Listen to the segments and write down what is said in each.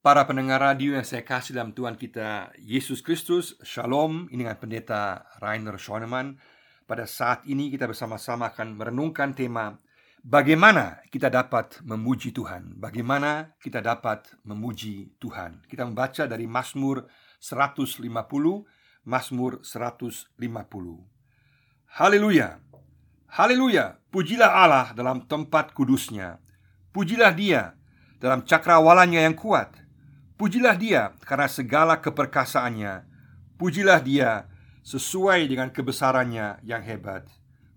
Para pendengar radio yang saya kasih dalam Tuhan kita Yesus Kristus Shalom. Ini dengan pendeta Rainer Schoenemann. Pada saat ini kita bersama-sama akan merenungkan tema Bagaimana kita dapat memuji Tuhan? Bagaimana kita dapat memuji Tuhan? Kita membaca dari Mazmur 150 Mazmur 150 Haleluya! Haleluya! Pujilah Allah dalam tempat kudusnya. Pujilah dia dalam cakrawalanya yang kuat Pujilah dia karena segala keperkasaannya. Pujilah dia sesuai dengan kebesarannya yang hebat.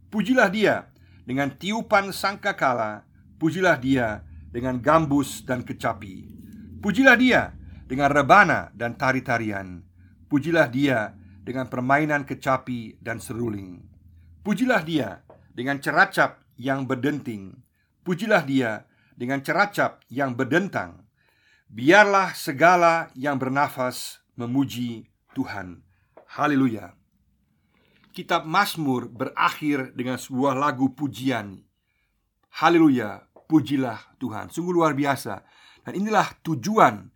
Pujilah dia dengan tiupan sangkakala. Pujilah dia dengan gambus dan kecapi. Pujilah dia dengan rebana dan tari-tarian. Pujilah dia dengan permainan kecapi dan seruling. Pujilah dia dengan ceracap yang berdenting. Pujilah dia dengan ceracap yang berdentang Biarlah segala yang bernafas memuji Tuhan. Haleluya. Kitab Mazmur berakhir dengan sebuah lagu pujian. Haleluya, pujilah Tuhan. Sungguh luar biasa. Dan inilah tujuan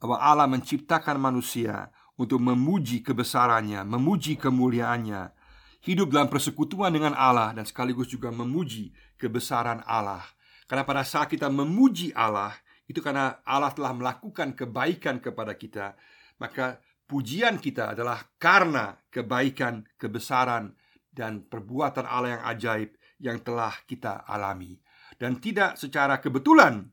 bahwa Allah menciptakan manusia untuk memuji kebesarannya, memuji kemuliaannya, hidup dalam persekutuan dengan Allah dan sekaligus juga memuji kebesaran Allah. Karena pada saat kita memuji Allah, itu karena Allah telah melakukan kebaikan kepada kita, maka pujian kita adalah karena kebaikan, kebesaran, dan perbuatan Allah yang ajaib yang telah kita alami, dan tidak secara kebetulan.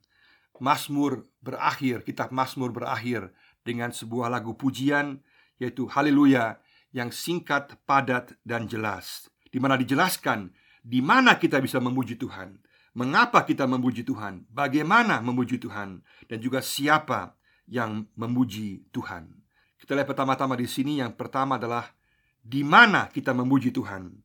Mazmur berakhir, kitab Mazmur berakhir dengan sebuah lagu pujian, yaitu Haleluya, yang singkat, padat, dan jelas, di mana dijelaskan di mana kita bisa memuji Tuhan Mengapa kita memuji Tuhan? Bagaimana memuji Tuhan? Dan juga siapa yang memuji Tuhan? Kita lihat pertama-tama di sini yang pertama adalah di mana kita memuji Tuhan.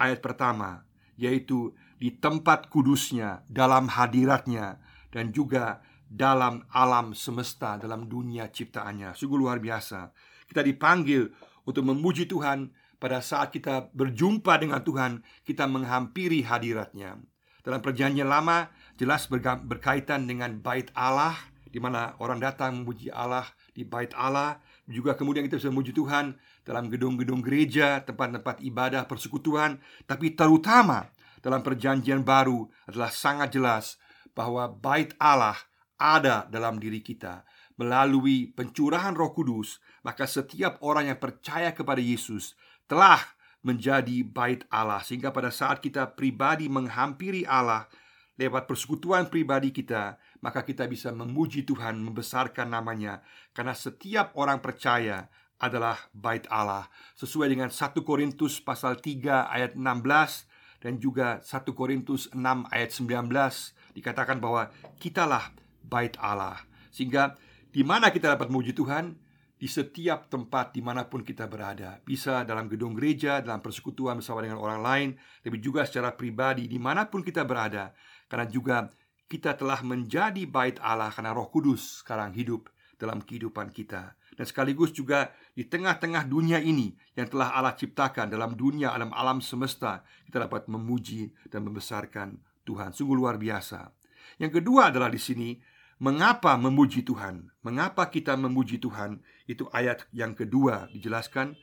Ayat pertama yaitu di tempat kudusnya, dalam hadiratnya dan juga dalam alam semesta, dalam dunia ciptaannya. Sungguh luar biasa. Kita dipanggil untuk memuji Tuhan pada saat kita berjumpa dengan Tuhan, kita menghampiri hadiratnya. Dalam perjanjian lama jelas berkaitan dengan bait Allah di mana orang datang memuji Allah di bait Allah. Juga kemudian kita bisa memuji Tuhan dalam gedung-gedung gereja, tempat-tempat ibadah, persekutuan, tapi terutama dalam perjanjian baru adalah sangat jelas bahwa bait Allah ada dalam diri kita. Melalui pencurahan Roh Kudus, maka setiap orang yang percaya kepada Yesus telah menjadi bait Allah sehingga pada saat kita pribadi menghampiri Allah lewat persekutuan pribadi kita maka kita bisa memuji Tuhan membesarkan namanya karena setiap orang percaya adalah bait Allah. Sesuai dengan 1 Korintus pasal 3 ayat 16 dan juga 1 Korintus 6 ayat 19 dikatakan bahwa kitalah bait Allah. Sehingga di mana kita dapat memuji Tuhan di setiap tempat di mana pun kita berada. Bisa dalam gedung gereja, dalam persekutuan bersama dengan orang lain Tapi juga secara pribadi di mana pun kita berada. Karena juga kita telah menjadi bait Allah Karena roh kudus sekarang hidup dalam kehidupan kita. Dan sekaligus juga di tengah-tengah dunia ini Yang telah Allah ciptakan dalam dunia, dalam alam semesta Kita dapat memuji dan membesarkan Tuhan. Sungguh luar biasa. Yang kedua adalah di sini Mengapa memuji Tuhan? Mengapa kita memuji Tuhan? Itu ayat yang kedua dijelaskan.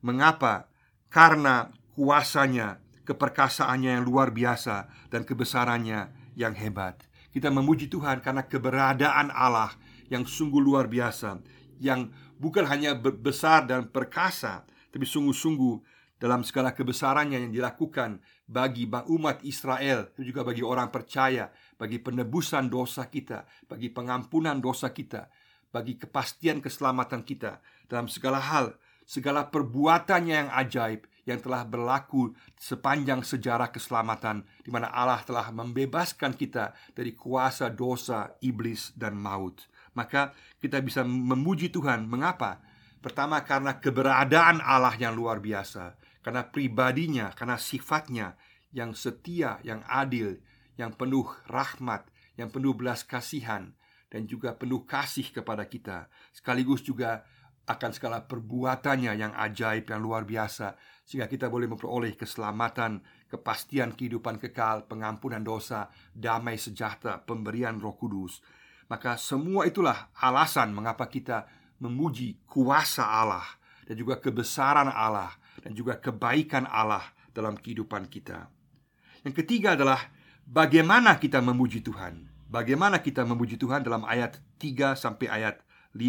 Mengapa? Karena kuasanya, keperkasaannya yang luar biasa dan kebesarannya yang hebat. Kita memuji Tuhan karena keberadaan Allah yang sungguh luar biasa, yang bukan hanya besar dan perkasa, tapi sungguh-sungguh dalam segala kebesarannya yang dilakukan bagi umat Israel dan juga bagi orang percaya, bagi penebusan dosa kita, bagi pengampunan dosa kita, bagi kepastian keselamatan kita dalam segala hal, segala perbuatannya yang ajaib yang telah berlaku sepanjang sejarah keselamatan di mana Allah telah membebaskan kita dari kuasa dosa, iblis dan maut. Maka kita bisa memuji Tuhan. Mengapa? Pertama karena keberadaan Allah yang luar biasa karena pribadinya, karena sifatnya yang setia, yang adil, yang penuh rahmat, yang penuh belas kasihan, dan juga penuh kasih kepada kita, sekaligus juga akan segala perbuatannya yang ajaib, yang luar biasa, sehingga kita boleh memperoleh keselamatan, kepastian kehidupan kekal, pengampunan dosa, damai sejahtera, pemberian Roh Kudus. Maka semua itulah alasan mengapa kita memuji kuasa Allah dan juga kebesaran Allah dan juga kebaikan Allah dalam kehidupan kita. Yang ketiga adalah bagaimana kita memuji Tuhan. Bagaimana kita memuji Tuhan dalam ayat 3 sampai ayat 5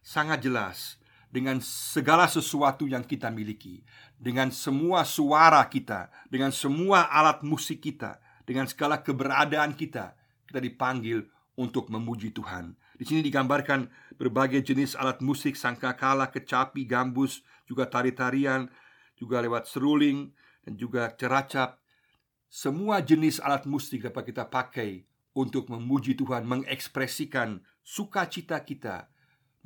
sangat jelas dengan segala sesuatu yang kita miliki, dengan semua suara kita, dengan semua alat musik kita, dengan segala keberadaan kita, kita dipanggil untuk memuji Tuhan. Di sini digambarkan berbagai jenis alat musik sangkakala, kecapi, gambus, juga tari-tarian, juga lewat seruling dan juga ceracap. Semua jenis alat musik dapat kita pakai untuk memuji Tuhan, mengekspresikan sukacita kita,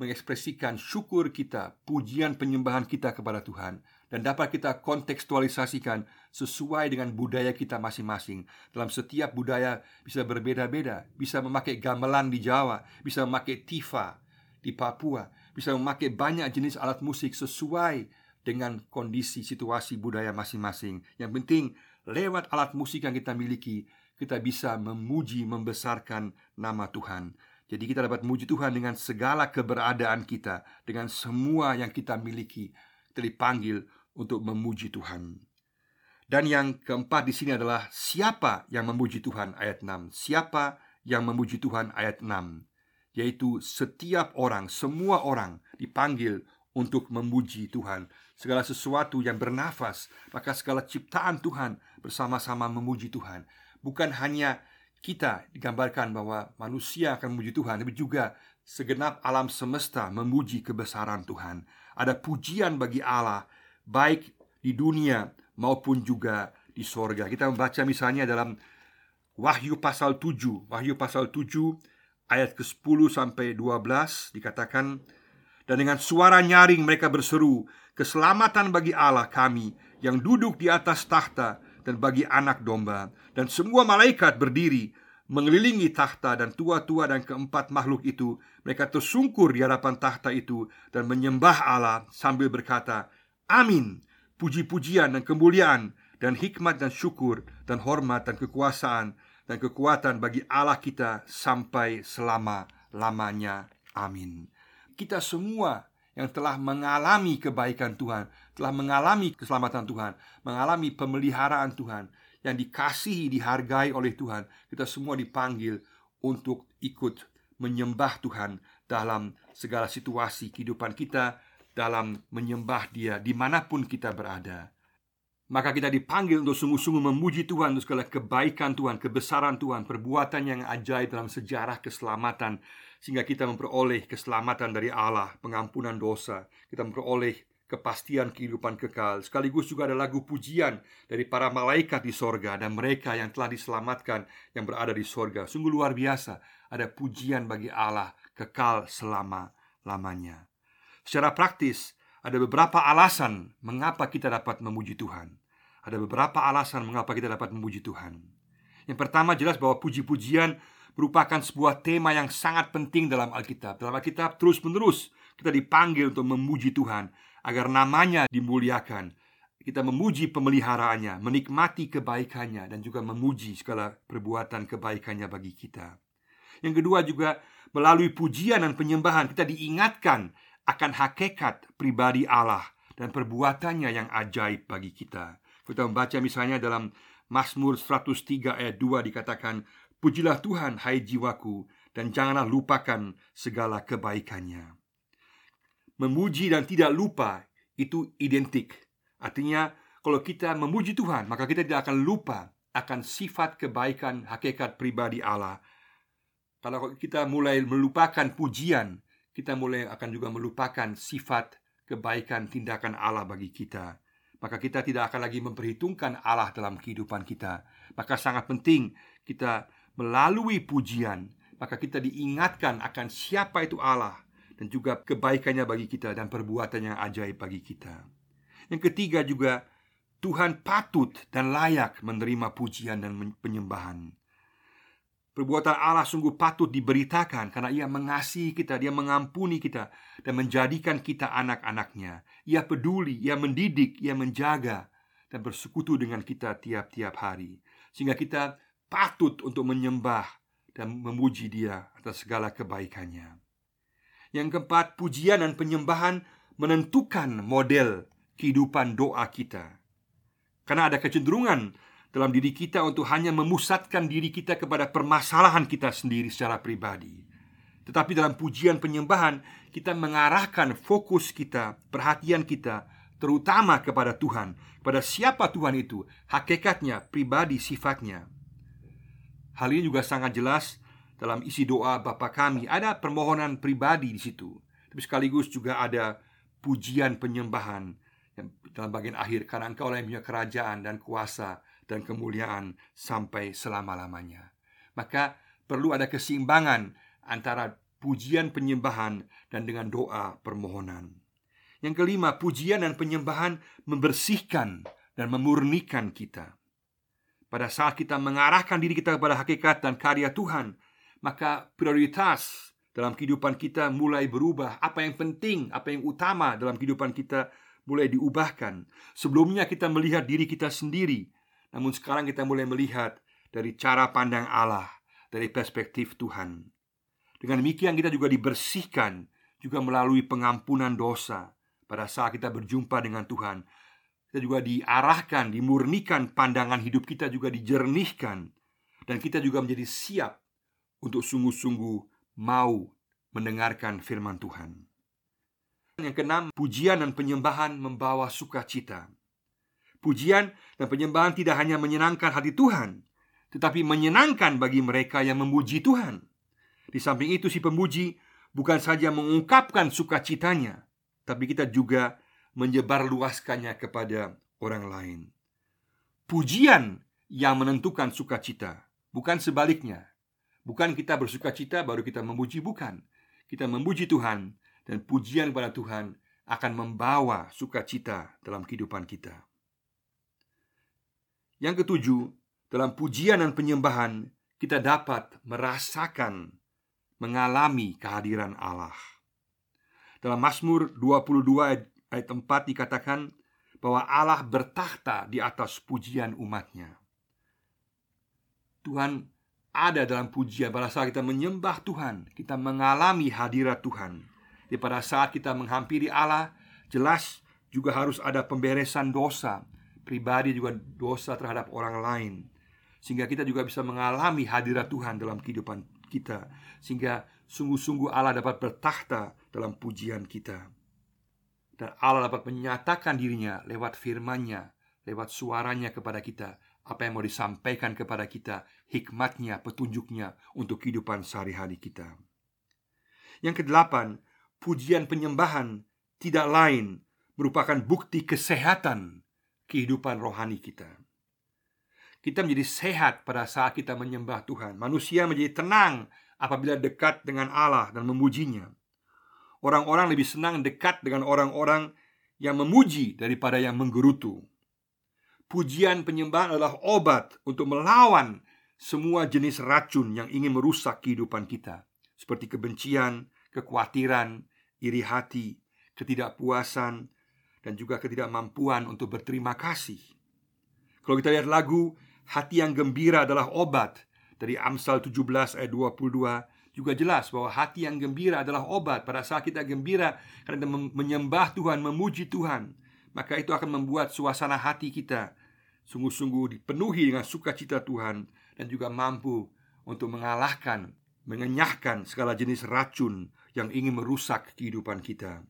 mengekspresikan syukur kita, pujian penyembahan kita kepada Tuhan, dan dapat kita kontekstualisasikan sesuai dengan budaya kita masing-masing. Dalam setiap budaya bisa berbeda-beda, bisa memakai gamelan di Jawa, bisa memakai tifa di Papua, bisa memakai banyak jenis alat musik sesuai dengan kondisi situasi budaya masing-masing. Yang penting, lewat alat musik yang kita miliki, kita bisa memuji membesarkan nama Tuhan. Jadi kita dapat memuji Tuhan dengan segala keberadaan kita, dengan semua yang kita miliki. Kita dipanggil untuk memuji Tuhan. Dan yang keempat di sini adalah siapa yang memuji Tuhan ayat 6. Siapa yang memuji Tuhan ayat 6? Yaitu setiap orang, semua orang dipanggil untuk memuji Tuhan. Segala sesuatu yang bernafas, maka segala ciptaan Tuhan bersama-sama memuji Tuhan bukan hanya kita digambarkan bahwa manusia akan memuji Tuhan, tapi juga segenap alam semesta memuji kebesaran Tuhan. Ada pujian bagi Allah, baik di dunia maupun juga di sorga. Kita membaca misalnya dalam Wahyu pasal 7, Wahyu pasal 7 ayat ke-10 sampai 12 dikatakan dan dengan suara nyaring mereka berseru, keselamatan bagi Allah kami yang duduk di atas tahta dan bagi anak domba. Dan semua malaikat berdiri mengelilingi tahta dan tua-tua dan keempat makhluk itu. Mereka tersungkur di hadapan tahta itu dan menyembah Allah sambil berkata amin. Puji-pujian dan kemuliaan dan hikmat dan syukur dan hormat dan kekuasaan dan kekuatan bagi Allah kita sampai selama-lamanya. Amin kita semua yang telah mengalami kebaikan Tuhan, telah mengalami keselamatan Tuhan, mengalami pemeliharaan Tuhan, yang dikasihi, dihargai oleh Tuhan, kita semua dipanggil untuk ikut menyembah Tuhan dalam segala situasi kehidupan kita, dalam menyembah Dia di mana pun kita berada. Maka kita dipanggil untuk sungguh-sungguh memuji Tuhan untuk segala kebaikan Tuhan, kebesaran Tuhan, perbuatan yang ajaib dalam sejarah keselamatan sehingga kita memperoleh keselamatan dari Allah, pengampunan dosa, kita memperoleh kepastian kehidupan kekal. Sekaligus juga ada lagu pujian dari para malaikat di sorga dan mereka yang telah diselamatkan yang berada di sorga. Sungguh luar biasa. Ada pujian bagi Allah kekal selama-lamanya. Secara praktis, ada beberapa alasan mengapa kita dapat memuji Tuhan. Ada beberapa alasan mengapa kita dapat memuji Tuhan. Yang pertama jelas bahwa puji-pujian merupakan sebuah tema yang sangat penting dalam Alkitab. Dalam Alkitab terus-menerus kita dipanggil untuk memuji Tuhan agar namanya dimuliakan. Kita memuji pemeliharaannya, menikmati kebaikannya dan juga memuji segala perbuatan kebaikannya bagi kita. Yang kedua juga melalui pujian dan penyembahan kita diingatkan akan hakikat pribadi Allah dan perbuatannya yang ajaib bagi kita. Kita membaca misalnya dalam Mazmur 103 ayat 2 dikatakan Pujilah Tuhan hai jiwaku dan janganlah lupakan segala kebaikannya. Memuji dan tidak lupa itu identik. Artinya kalau kita memuji Tuhan maka kita tidak akan lupa akan sifat kebaikan hakikat pribadi Allah. Kalau kita mulai melupakan pujian, kita mulai akan juga melupakan sifat kebaikan tindakan Allah bagi kita. Maka kita tidak akan lagi memperhitungkan Allah dalam kehidupan kita. Maka sangat penting kita melalui pujian, maka kita diingatkan akan siapa itu Allah dan juga kebaikannya bagi kita dan perbuatan yang ajaib bagi kita. Yang ketiga juga Tuhan patut dan layak menerima pujian dan penyembahan. Perbuatan Allah sungguh patut diberitakan karena ia mengasihi kita, dia mengampuni kita dan menjadikan kita anak-anaknya. Ia peduli, ia mendidik, ia menjaga dan bersekutu dengan kita tiap-tiap hari. Sehingga kita patut untuk menyembah dan memuji Dia atas segala kebaikannya. Yang keempat, pujian dan penyembahan menentukan model kehidupan doa kita. Karena ada kecenderungan dalam diri kita untuk hanya memusatkan diri kita kepada permasalahan kita sendiri secara pribadi. Tetapi dalam pujian penyembahan, kita mengarahkan fokus kita, perhatian kita, terutama kepada Tuhan, kepada siapa Tuhan itu, hakikatnya, pribadi, sifatnya. Hal ini juga sangat jelas dalam isi doa Bapa kami. Ada permohonan pribadi di situ, tapi sekaligus juga ada pujian penyembahan dalam bagian akhir karena Engkau yang punya kerajaan dan kuasa dan kemuliaan sampai selama-lamanya. Maka perlu ada keseimbangan antara pujian penyembahan dan dengan doa permohonan. Yang kelima, pujian dan penyembahan membersihkan dan memurnikan kita. Pada saat kita mengarahkan diri kita kepada hakikat dan karya Tuhan, maka prioritas dalam kehidupan kita mulai berubah. Apa yang penting, apa yang utama dalam kehidupan kita mulai diubahkan. Sebelumnya kita melihat diri kita sendiri, namun sekarang kita mulai melihat dari cara pandang Allah, dari perspektif Tuhan. Dengan demikian kita juga dibersihkan juga melalui pengampunan dosa pada saat kita berjumpa dengan Tuhan. Kita juga diarahkan, dimurnikan pandangan hidup kita juga dijernihkan dan kita juga menjadi siap untuk sungguh-sungguh mau mendengarkan firman Tuhan. Yang keenam, pujian dan penyembahan membawa sukacita. Pujian dan penyembahan tidak hanya menyenangkan hati Tuhan, tetapi menyenangkan bagi mereka yang memuji Tuhan. Di samping itu si pemuji bukan saja mengungkapkan sukacitanya, tapi kita juga menyebarluaskannya kepada orang lain. Pujian yang menentukan sukacita, bukan sebaliknya. Bukan kita bersukacita baru kita memuji, bukan. Kita memuji Tuhan dan pujian kepada Tuhan akan membawa sukacita dalam kehidupan kita. Yang ketujuh, dalam pujian dan penyembahan kita dapat merasakan mengalami kehadiran Allah. Dalam Mazmur 22 ayat 4 dikatakan bahwa Allah bertakhta di atas pujian umatnya. Tuhan ada dalam pujian pada saat kita menyembah Tuhan, kita mengalami hadirat Tuhan. Di pada saat kita menghampiri Allah, jelas juga harus ada pemberesan dosa, pribadi juga dosa terhadap orang lain. Sehingga kita juga bisa mengalami hadirat Tuhan dalam kehidupan kita sehingga sungguh-sungguh Allah dapat bertakhta dalam pujian kita dan Allah dapat menyatakan dirinya lewat firman-Nya, lewat suaranya kepada kita apa yang mau disampaikan kepada kita, hikmatnya, petunjuknya untuk kehidupan sehari-hari kita. Yang kedelapan, pujian penyembahan tidak lain merupakan bukti kesehatan kehidupan rohani kita. Kita menjadi sehat pada saat kita menyembah Tuhan. Manusia menjadi tenang apabila dekat dengan Allah dan memujinya. Orang-orang lebih senang dekat dengan orang-orang yang memuji daripada yang menggerutu. Pujian penyembahan adalah obat untuk melawan semua jenis racun yang ingin merusak kehidupan kita, seperti kebencian, kekhawatiran, iri hati, ketidakpuasan, dan juga ketidakmampuan untuk berterima kasih. Kalau kita lihat lagu hati yang gembira adalah obat Dari Amsal 17 ayat 22 juga jelas bahwa hati yang gembira adalah obat Pada saat kita gembira karena menyembah Tuhan, memuji Tuhan Maka itu akan membuat suasana hati kita Sungguh-sungguh dipenuhi dengan sukacita Tuhan Dan juga mampu untuk mengalahkan, mengenyahkan segala jenis racun Yang ingin merusak kehidupan kita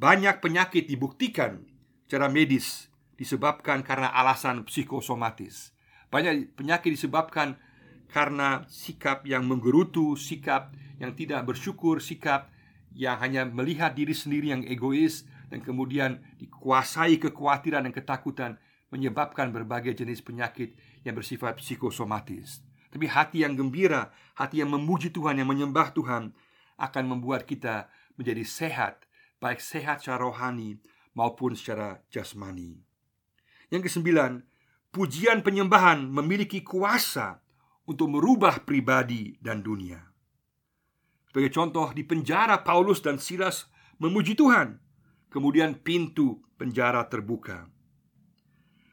Banyak penyakit dibuktikan secara medis disebabkan karena alasan psikosomatis. Banyak penyakit disebabkan karena sikap yang menggerutu, sikap yang tidak bersyukur, sikap yang hanya melihat diri sendiri yang egois dan kemudian dikuasai kekhawatiran dan ketakutan menyebabkan berbagai jenis penyakit yang bersifat psikosomatis. Tapi hati yang gembira, hati yang memuji Tuhan, yang menyembah Tuhan akan membuat kita menjadi sehat, baik sehat secara rohani maupun secara jasmani. Yang kesembilan, pujian penyembahan memiliki kuasa untuk merubah pribadi dan dunia. Sebagai contoh, di penjara Paulus dan Silas memuji Tuhan. Kemudian pintu penjara terbuka.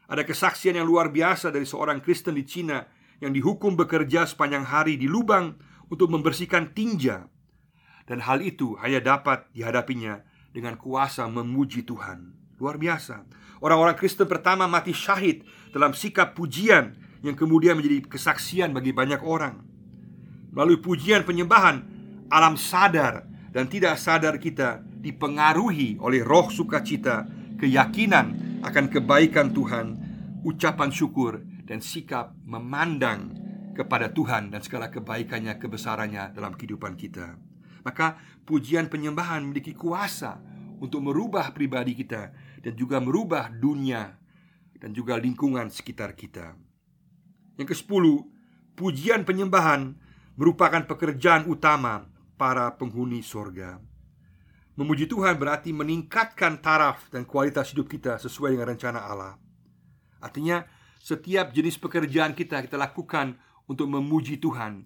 Ada kesaksian yang luar biasa dari seorang Kristen di Cina yang dihukum bekerja sepanjang hari di lubang untuk membersihkan tinja. Dan hal itu hanya dapat dihadapinya dengan kuasa memuji Tuhan. Luar biasa. Orang-orang Kristen pertama mati syahid dalam sikap pujian yang kemudian menjadi kesaksian bagi banyak orang. Melalui pujian penyembahan, alam sadar dan tidak sadar kita dipengaruhi oleh roh sukacita, keyakinan akan kebaikan Tuhan, ucapan syukur dan sikap memandang kepada Tuhan dan segala kebaikannya, kebesarannya dalam kehidupan kita. Maka pujian penyembahan memiliki kuasa untuk merubah pribadi kita dan juga merubah dunia dan juga lingkungan sekitar kita. Yang ke-10, pujian penyembahan merupakan pekerjaan utama para penghuni sorga. Memuji Tuhan berarti meningkatkan taraf dan kualitas hidup kita sesuai dengan rencana Allah. Artinya, setiap jenis pekerjaan kita kita lakukan untuk memuji Tuhan.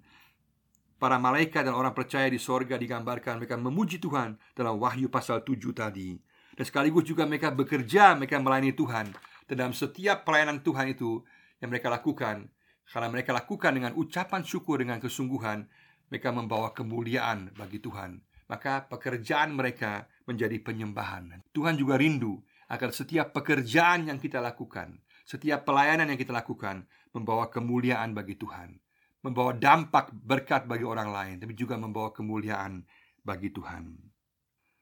Para malaikat dan orang percaya di sorga digambarkan mereka memuji Tuhan dalam Wahyu pasal 7 tadi. Dan sekaligus juga mereka bekerja, mereka melayani Tuhan. Dan dalam setiap pelayanan Tuhan itu yang mereka lakukan, karena mereka lakukan dengan ucapan syukur dengan kesungguhan, mereka membawa kemuliaan bagi Tuhan. Maka pekerjaan mereka menjadi penyembahan. Tuhan juga rindu agar setiap pekerjaan yang kita lakukan setiap pelayanan yang kita lakukan membawa kemuliaan bagi Tuhan, membawa dampak berkat bagi orang lain, tapi juga membawa kemuliaan bagi Tuhan.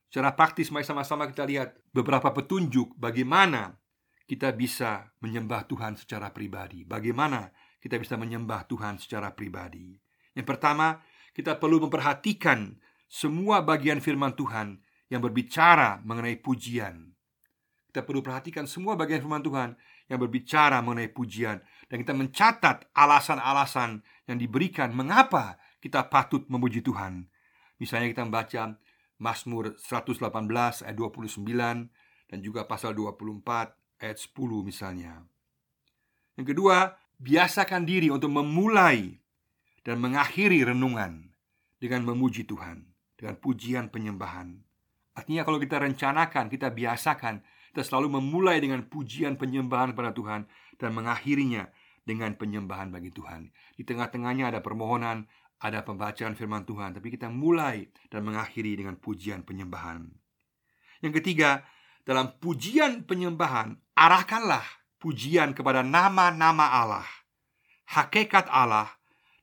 Secara praktis, mari sama-sama kita lihat beberapa petunjuk bagaimana kita bisa menyembah Tuhan secara pribadi. Bagaimana kita bisa menyembah Tuhan secara pribadi. Yang pertama, kita perlu memperhatikan semua bagian firman Tuhan yang berbicara mengenai pujian. Kita perlu perhatikan semua bagian firman Tuhan yang berbicara mengenai pujian dan kita mencatat alasan-alasan yang diberikan mengapa kita patut memuji Tuhan. Misalnya kita membaca Mazmur 118 ayat 29 dan juga pasal 24 ayat 10 misalnya. Yang kedua, biasakan diri untuk memulai dan mengakhiri renungan dengan memuji Tuhan, dengan pujian penyembahan. Artinya kalau kita rencanakan, kita biasakan kita selalu memulai dengan pujian penyembahan pada Tuhan dan mengakhirinya dengan penyembahan bagi Tuhan. Di tengah-tengahnya ada permohonan, ada pembacaan firman Tuhan, tapi kita mulai dan mengakhiri dengan pujian penyembahan. Yang ketiga, dalam pujian penyembahan, arahkanlah pujian kepada nama-nama Allah, hakikat Allah,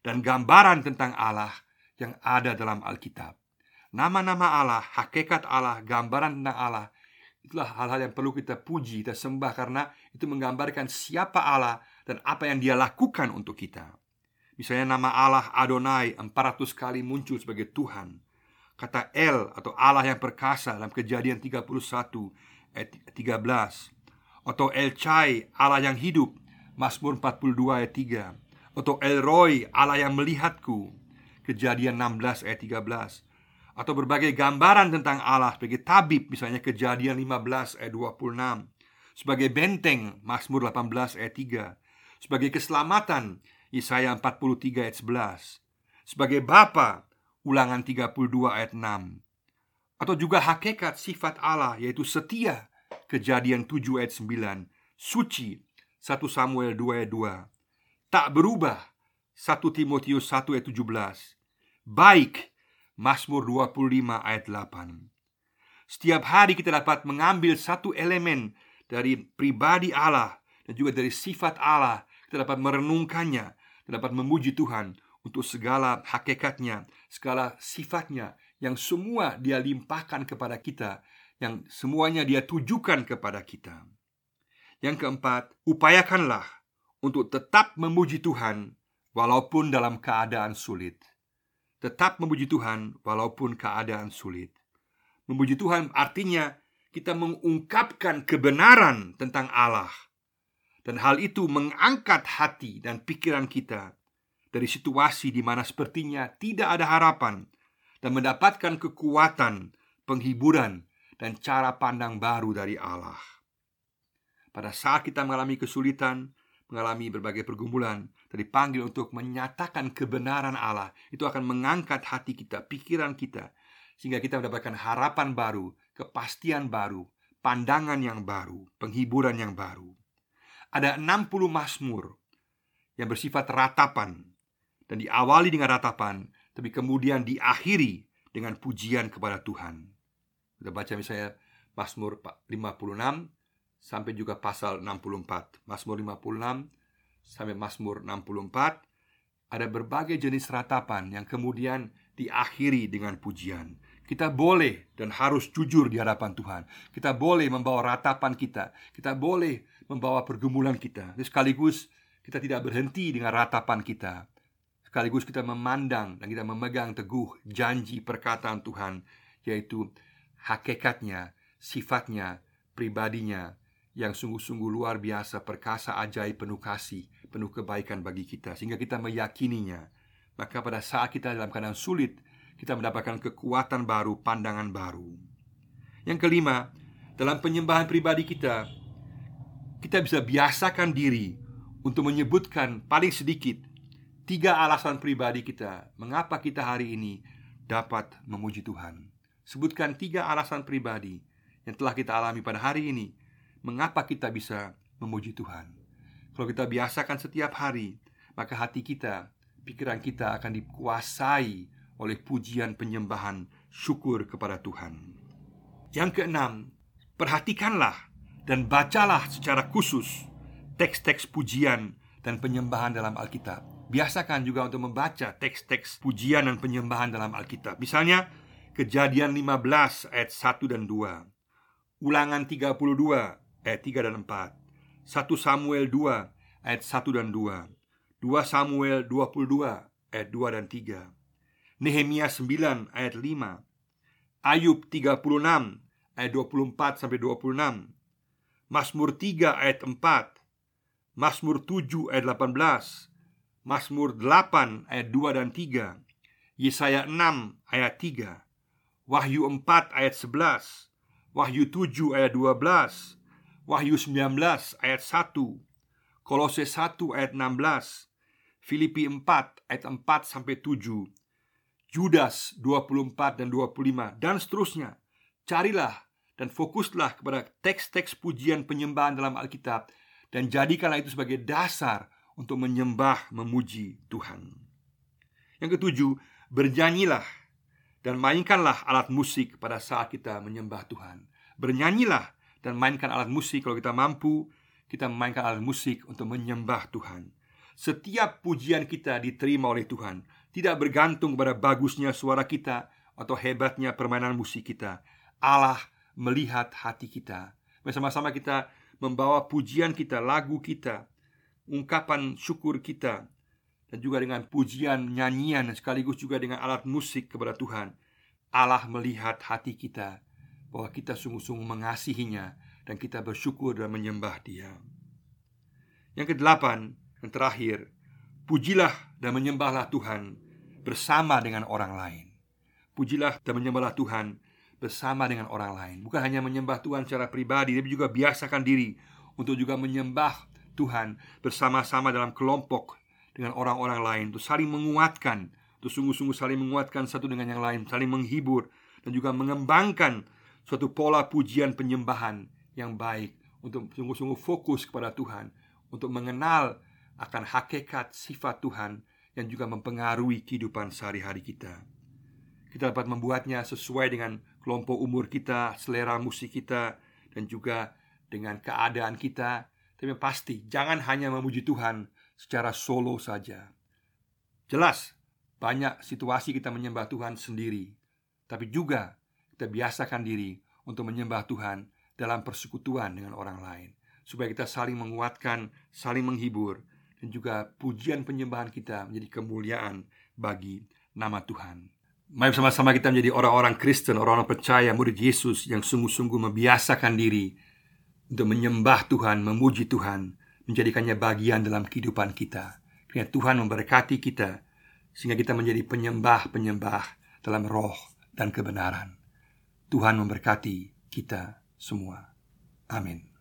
dan gambaran tentang Allah yang ada dalam Alkitab. Nama-nama Allah, hakikat Allah, gambaran tentang Allah Itulah hal-hal yang perlu kita puji, kita sembah karena itu menggambarkan siapa Allah dan apa yang dia lakukan untuk kita. Misalnya nama Allah Adonai 400 kali muncul sebagai Tuhan. Kata El atau Allah yang perkasa dalam kejadian 31 ayat 13. Atau El Chai Allah yang hidup Mazmur 42 ayat 3. Atau El Roy Allah yang melihatku Kejadian 16 ayat 13 atau berbagai gambaran tentang Allah sebagai tabib misalnya kejadian 15 ayat 26 sebagai benteng Mazmur 18 ayat 3 sebagai keselamatan Yesaya 43 ayat 11 sebagai bapa ulangan 32 ayat 6 atau juga hakikat sifat Allah yaitu setia kejadian 7 ayat 9 suci 1 Samuel 2 ayat 2 tak berubah 1 Timotius 1 ayat 17 baik Mazmur 25 ayat 8 Setiap hari kita dapat mengambil satu elemen dari pribadi Allah dan juga dari sifat Allah. Kita dapat merenungkannya Kita dapat memuji Tuhan untuk segala hakikatnya Segala sifatnya yang semua dia limpahkan kepada kita Yang semuanya dia tujukan kepada kita. Yang keempat, upayakanlah untuk tetap memuji Tuhan Walaupun dalam keadaan sulit. Tetap memuji Tuhan walaupun keadaan sulit. Memuji Tuhan artinya kita mengungkapkan kebenaran tentang Allah, dan hal itu mengangkat hati dan pikiran kita dari situasi di mana sepertinya tidak ada harapan, dan mendapatkan kekuatan, penghiburan, dan cara pandang baru dari Allah. Pada saat kita mengalami kesulitan, mengalami berbagai pergumulan dan dipanggil untuk menyatakan kebenaran Allah, itu akan mengangkat hati kita, pikiran kita, sehingga kita mendapatkan harapan baru, kepastian baru, pandangan yang baru, penghiburan yang baru. Ada 60 Mazmur yang bersifat ratapan dan diawali dengan ratapan, tapi kemudian diakhiri dengan pujian kepada Tuhan. Kita baca misalnya Mazmur 56 sampai juga pasal 64. Mazmur 56 sampai Mazmur 64 ada berbagai jenis ratapan yang kemudian diakhiri dengan pujian. Kita boleh dan harus jujur di hadapan Tuhan. Kita boleh membawa ratapan kita. Kita boleh membawa pergumulan kita. Sekaligus kita tidak berhenti dengan ratapan kita. Sekaligus kita memandang dan kita memegang teguh janji perkataan Tuhan, yaitu hakikatnya, sifatnya, pribadinya yang sungguh-sungguh luar biasa, perkasa, ajaib, penuh kasih, penuh kebaikan bagi kita, sehingga kita meyakininya. Maka pada saat kita dalam keadaan sulit, kita mendapatkan kekuatan baru, pandangan baru. Yang kelima, dalam penyembahan pribadi kita, kita bisa biasakan diri untuk menyebutkan paling sedikit tiga alasan pribadi kita mengapa kita hari ini dapat memuji Tuhan. Sebutkan tiga alasan pribadi yang telah kita alami pada hari ini, mengapa kita bisa memuji Tuhan. Kalau kita biasakan setiap hari, maka hati kita, pikiran kita akan dikuasai oleh pujian penyembahan syukur kepada Tuhan. Yang keenam, perhatikanlah dan bacalah secara khusus teks-teks pujian dan penyembahan dalam Alkitab. Biasakan juga untuk membaca teks-teks pujian dan penyembahan dalam Alkitab. Misalnya, Kejadian 15 ayat 1 dan 2. Ulangan 32 ayat 3 dan 4. 1 Samuel 2 ayat 1 dan 2. 2 Samuel 22 ayat 2 dan 3. Nehemia 9 ayat 5 Ayub 36 ayat 24 sampai 26 Mazmur 3 ayat 4 Mazmur 7 ayat 18 Mazmur 8 ayat 2 dan 3 Yesaya 6 ayat 3 Wahyu 4 ayat 11 Wahyu 7 ayat 12 Wahyu 19 ayat 1 Kolose 1 ayat 16 Filipi 4 ayat 4 sampai 7 Judas 24 dan 25 dan seterusnya. Carilah dan fokuslah kepada teks-teks pujian penyembahan dalam Alkitab dan jadikanlah itu sebagai dasar untuk menyembah memuji Tuhan. Yang ketujuh, bernyanyilah dan mainkanlah alat musik pada saat kita menyembah Tuhan. Bernyanyilah dan mainkan alat musik kalau kita mampu, kita memainkan alat musik untuk menyembah Tuhan. Setiap pujian kita diterima oleh Tuhan tidak bergantung pada bagusnya suara kita atau hebatnya permainan musik kita. Allah melihat hati kita. Bersama-sama kita membawa pujian kita, lagu kita, ungkapan syukur kita, dan juga dengan pujian, nyanyian, sekaligus juga dengan alat musik kepada Tuhan. Allah melihat hati kita bahwa kita sungguh-sungguh mengasihinya dan kita bersyukur dan menyembah Dia. Yang kedelapan, yang terakhir, pujilah dan menyembahlah Tuhan bersama dengan orang lain. Pujilah dan menyembahlah Tuhan bersama dengan orang lain. Bukan hanya menyembah Tuhan secara pribadi, tapi juga biasakan diri untuk juga menyembah Tuhan bersama-sama dalam kelompok dengan orang-orang lain, untuk saling menguatkan, untuk sungguh-sungguh saling menguatkan satu dengan yang lain, saling menghibur. Dan juga mengembangkan suatu pola pujian penyembahan yang baik. Untuk sungguh-sungguh fokus kepada Tuhan, untuk mengenal akan hakikat sifat Tuhan yang juga mempengaruhi kehidupan sehari-hari kita. Kita dapat membuatnya sesuai dengan kelompok umur kita, selera musik kita, dan juga dengan keadaan kita. Tapi pasti jangan hanya memuji Tuhan secara solo saja. Jelas, banyak situasi kita menyembah Tuhan sendiri, tapi juga kita biasakan diri untuk menyembah Tuhan dalam persekutuan dengan orang lain, supaya kita saling menguatkan, saling menghibur, dan juga pujian penyembahan kita menjadi kemuliaan bagi nama Tuhan. Mari bersama-sama kita menjadi orang-orang Kristen, orang-orang percaya, murid Yesus yang sungguh-sungguh membiasakan diri untuk menyembah Tuhan, memuji Tuhan, menjadikannya bagian dalam kehidupan kita. Kiranya Tuhan memberkati kita sehingga kita menjadi penyembah-penyembah dalam roh dan kebenaran. Tuhan memberkati kita semua. Amin.